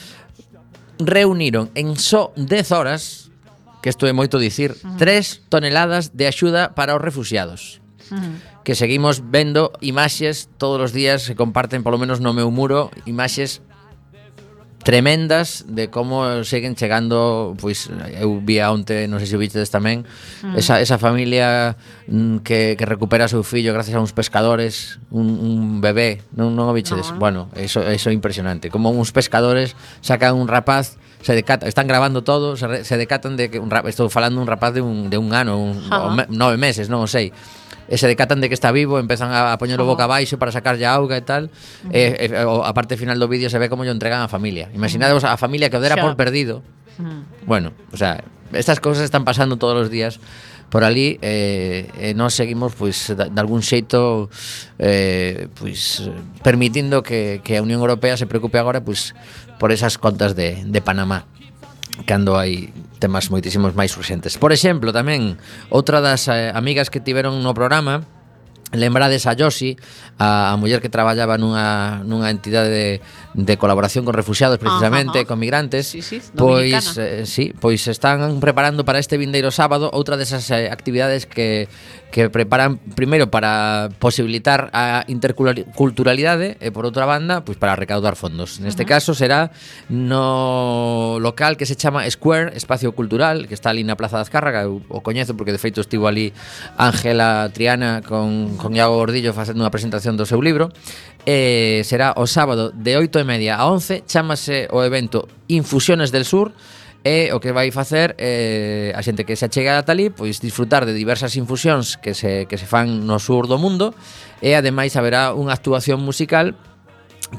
reuniron en só 10 horas, que isto é moito dicir, 3 toneladas de axuda para os refugiados que seguimos vendo imaxes todos os días se comparten polo menos no meu muro imaxes tremendas de como seguen chegando pois eu vi onte, non sei se o viches tamén, mm. esa, esa familia mm, que, que recupera seu fillo gracias a uns pescadores, un, un bebé, non, non o viches? No. Bueno, eso, eso é impresionante, como uns pescadores sacan un rapaz se decata, están grabando todo, se, re, se decatan de que un rap, estou falando un rapaz de un, de un ano, un, ah. o me, nove meses, non o sei e se decatan de que está vivo, empezan a, a poñelo boca abaixo para sacarlle auga e tal. Uh -huh. e, e, o, a parte final do vídeo se ve como lle entregan a familia. Imaginadevos a familia que o dera por perdido. Uh -huh. Bueno, o sea, estas cousas están pasando todos os días por ali eh, eh e nós seguimos pois da, de algún xeito eh, pois permitindo que, que a Unión Europea se preocupe agora pois por esas contas de, de Panamá cando hai temas moitísimos máis urxentes. Por exemplo, tamén, outra das eh, amigas que tiveron no programa Lembrades a Yosi, a, a muller que traballaba nunha, nunha entidade de, de colaboración con refugiados precisamente, ajá, ajá. con migrantes, sí, sí, pois eh, sí, pois están preparando para este vindeiro sábado outra desas eh, actividades que que preparan primeiro para posibilitar a interculturalidade e por outra banda, pois para recaudar fondos. Neste uh -huh. caso será no local que se chama Square, Espacio Cultural, que está ali na Plaza de Azcárraga, eu o coñezo porque de feito estivo ali Ángela Triana con con Iago Gordillo facendo unha presentación do seu libro eh, será o sábado de 8 e media a 11 chamase o evento Infusiones del Sur e o que vai facer eh, a xente que se achega a Talí pois disfrutar de diversas infusións que se, que se fan no sur do mundo e ademais haberá unha actuación musical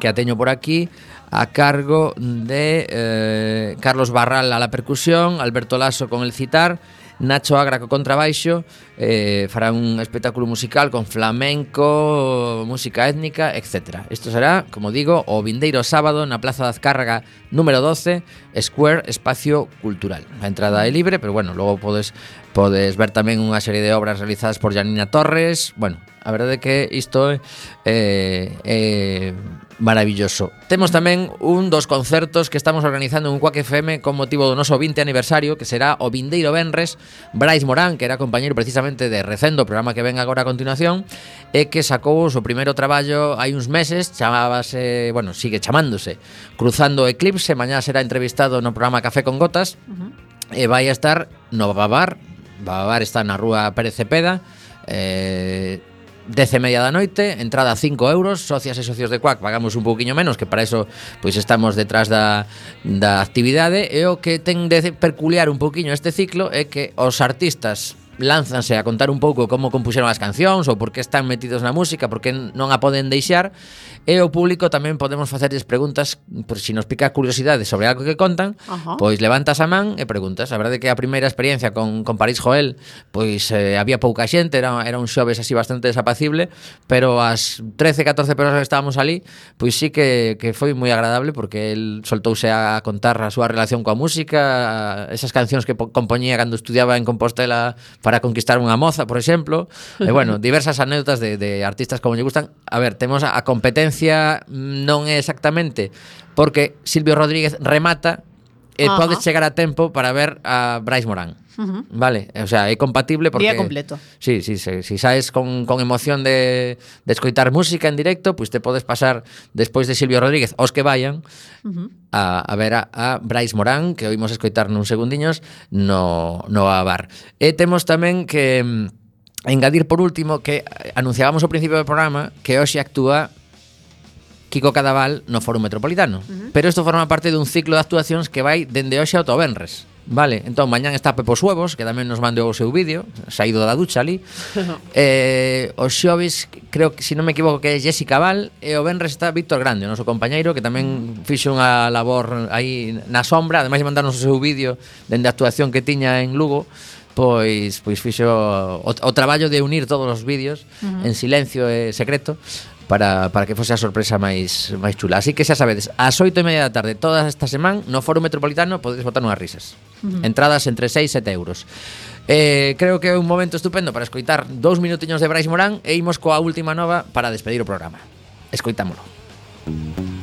que a teño por aquí a cargo de eh, Carlos Barral a la percusión, Alberto Lasso con el citar Nacho Agra co contrabaixo eh, fará un espectáculo musical con flamenco, música étnica, etc. Isto será, como digo, o vindeiro sábado na Plaza de Azcárraga número 12, Square Espacio Cultural. A entrada é libre, pero bueno, logo podes podes ver tamén unha serie de obras realizadas por Janina Torres, bueno, A verdade é que isto é eh, eh, maravilloso. Temos tamén un dos concertos que estamos organizando en Cuac FM con motivo do noso 20 aniversario, que será o Vindeiro Benres, Brais Morán, que era compañeiro precisamente de Recendo, o programa que ven agora a continuación, e que sacou o seu primeiro traballo hai uns meses, chamábase, bueno, sigue chamándose, Cruzando Eclipse, mañá será entrevistado no programa Café con Gotas, uh -huh. e vai a estar no Babar, Babar está na rúa Pérez Cepeda, eh, 10 e media da noite, entrada 5 euros, socias e socios de CUAC pagamos un pouquiño menos, que para eso pois estamos detrás da, da actividade, e o que ten de peculiar un pouquiño este ciclo é que os artistas lánzanse a contar un pouco como compuxeron as cancións ou por que están metidos na música, por que non a poden deixar. E o público tamén podemos facerlles preguntas por si nos pica curiosidade sobre algo que contan, Ajá. pois levantas a man e preguntas. A verdade que a primeira experiencia con, con París Joel, pois eh, había pouca xente, era, era un xoves así bastante desapacible, pero as 13, 14 persoas que estábamos ali, pois sí que, que foi moi agradable porque el soltouse a contar a súa relación coa música, esas cancións que compoñía cando estudiaba en Compostela para conquistar unha moza, por exemplo. E bueno, diversas anécdotas de, de artistas como lle gustan. A ver, temos a competencia diferencia non é exactamente porque Silvio Rodríguez remata e Ajá. podes chegar a tempo para ver a Brais Morán. Uh -huh. Vale, o sea, é compatible porque Día completo. Sí, sí, sí, si saes con con emoción de de escoitar música en directo, pois pues te podes pasar despois de Silvio Rodríguez, os que vayan, uh -huh. a a ver a, a Brais Morán, que oímos escoitar nun segundiños no no a bar. E temos tamén que mm, engadir por último que anunciábamos ao principio do programa que hoxe actúa Kiko Cadaval no Foro Metropolitano. Uh -huh. Pero isto forma parte dun ciclo de actuacións que vai dende hoxe ao Benres. Vale, entón mañán está Pepo Suevos Que tamén nos mandou o seu vídeo Saído da ducha ali eh, O xoves, creo que, se si non me equivoco Que é Jessica Val E o Benres está Víctor Grande, o noso compañeiro Que tamén mm. fixo unha labor aí na sombra Ademais de mandarnos o seu vídeo Dende a actuación que tiña en Lugo Pois, pois fixo o, o traballo de unir todos os vídeos uh -huh. En silencio e secreto para, para que fose a sorpresa máis máis chula. Así que xa sabedes, ás oito e media da tarde toda esta semana no Foro Metropolitano podedes botar unhas risas. Uh -huh. Entradas entre 6 e 7 euros. Eh, creo que é un momento estupendo para escoitar dous minutiños de Brais Morán e imos coa última nova para despedir o programa. Escoitámolo. Música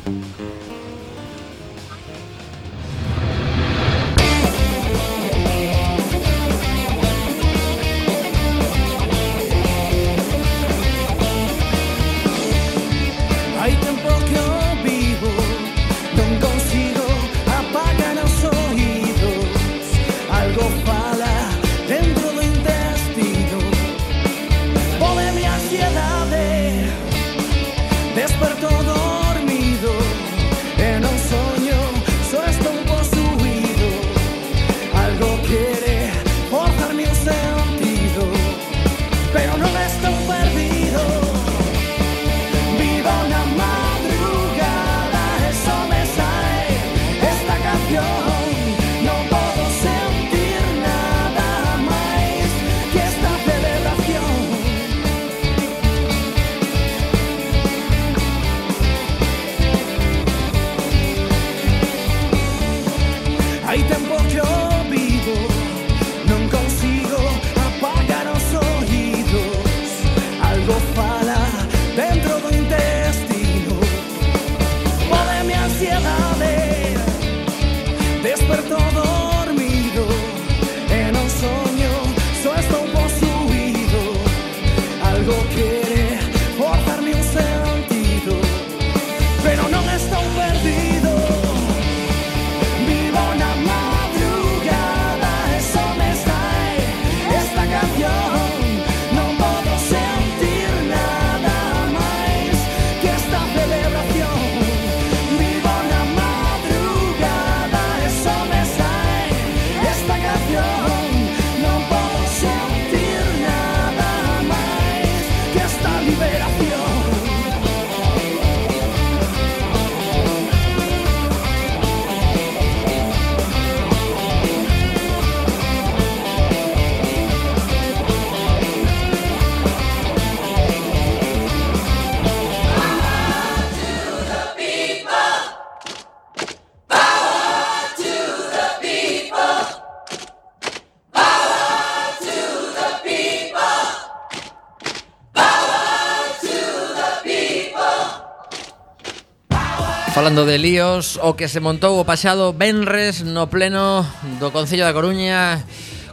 Falando de líos, o que se montou o pasado Benres no pleno do Concello da Coruña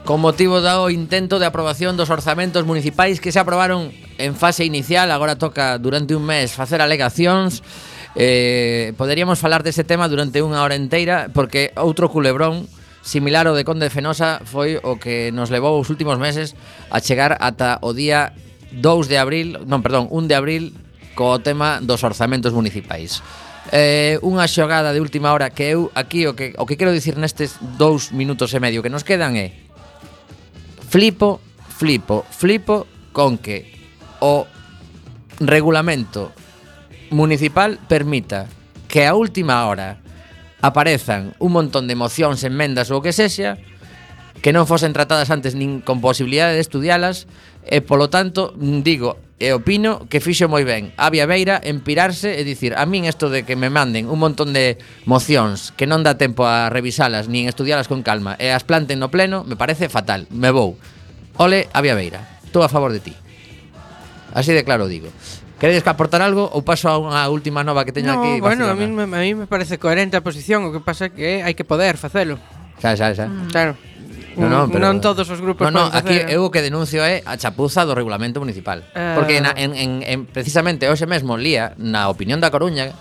con motivo do intento de aprobación dos orzamentos municipais que se aprobaron en fase inicial, agora toca durante un mes facer alegacións. Eh, poderíamos falar dese tema durante unha hora inteira porque outro culebrón similar ao de Conde Fenosa foi o que nos levou os últimos meses a chegar ata o día 2 de abril, non, perdón, 1 de abril co tema dos orzamentos municipais eh, unha xogada de última hora que eu aquí o que, o que quero dicir nestes dous minutos e medio que nos quedan é flipo, flipo, flipo con que o regulamento municipal permita que a última hora aparezan un montón de mocións, enmendas ou o que sexa que non fosen tratadas antes nin con posibilidade de estudialas E polo tanto, digo, e opino que fixo moi ben a Viaveira empirarse e dicir a min isto de que me manden un montón de mocións que non dá tempo a revisalas nin estudialas con calma e as planten no pleno me parece fatal, me vou ole a Viaveira, estou a favor de ti así de claro digo Queredes que aportar algo ou paso a unha última nova que teño no, aquí? bueno, a mí, a mí me parece coherente a posición, o que pasa é que hai que poder facelo. Xa, xa, xa. Mm. Claro. No, no, mm, pero, non todos os grupos no, no, aquí hacer. eu o que denuncio é a chapuza do regulamento municipal. Eh... Porque na, en, en, en, precisamente hoxe mesmo lía na opinión da Coruña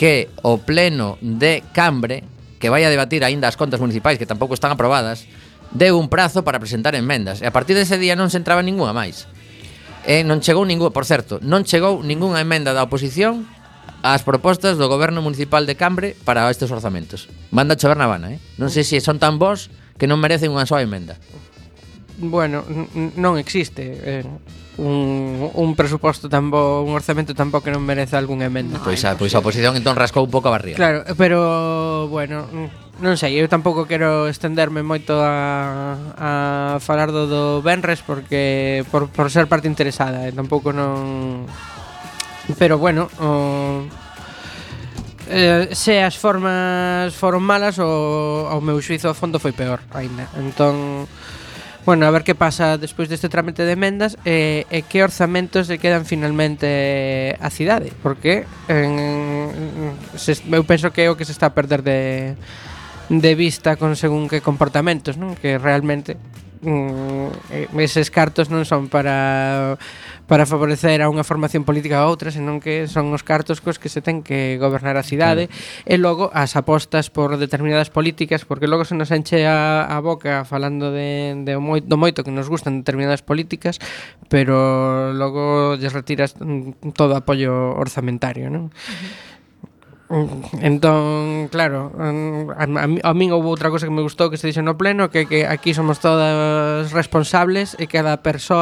que o pleno de Cambre que vai a debatir aínda as contas municipais que tampouco están aprobadas deu un prazo para presentar enmendas e a partir dese día non se entraba ninguna máis. E non chegou ningún, por certo, non chegou ningunha emenda da oposición as propostas do goberno municipal de Cambre para estes orzamentos. Manda chover na Habana, eh? Non sei se son tan bons que non merecen unha soa emenda. Bueno, non existe eh, un, un presuposto tan bo, un orzamento tan bo que non merece algunha emenda. Ah, pois, a, pois a oposición entón rascou un pouco a barriga. Claro, pero bueno, non sei, eu tampouco quero estenderme moito a, a falar do, do Benres porque por, por ser parte interesada, eh, tampouco non... Pero bueno, o... Oh eh, se as formas foron malas o, ao meu xuizo a fondo foi peor aínda. Entón, bueno, a ver que pasa despois deste trámite de emendas e, eh, e que orzamentos se quedan finalmente a cidade, porque en, se, eu penso que é o que se está a perder de de vista con según que comportamentos, non? Que realmente mm, eses cartos non son para para favorecer a unha formación política ou outra, senón que son os cartos cos que se ten que gobernar a cidade claro. e logo as apostas por determinadas políticas, porque logo se nos enche a, a boca falando de, de moi, do moito que nos gustan determinadas políticas, pero logo lles retiras mm, todo apoio orzamentario, non? Uh -huh. Entón, claro, a, a, a min houve outra cosa que me gustou que se dixo no pleno, que, que aquí somos todas responsables e cada persoa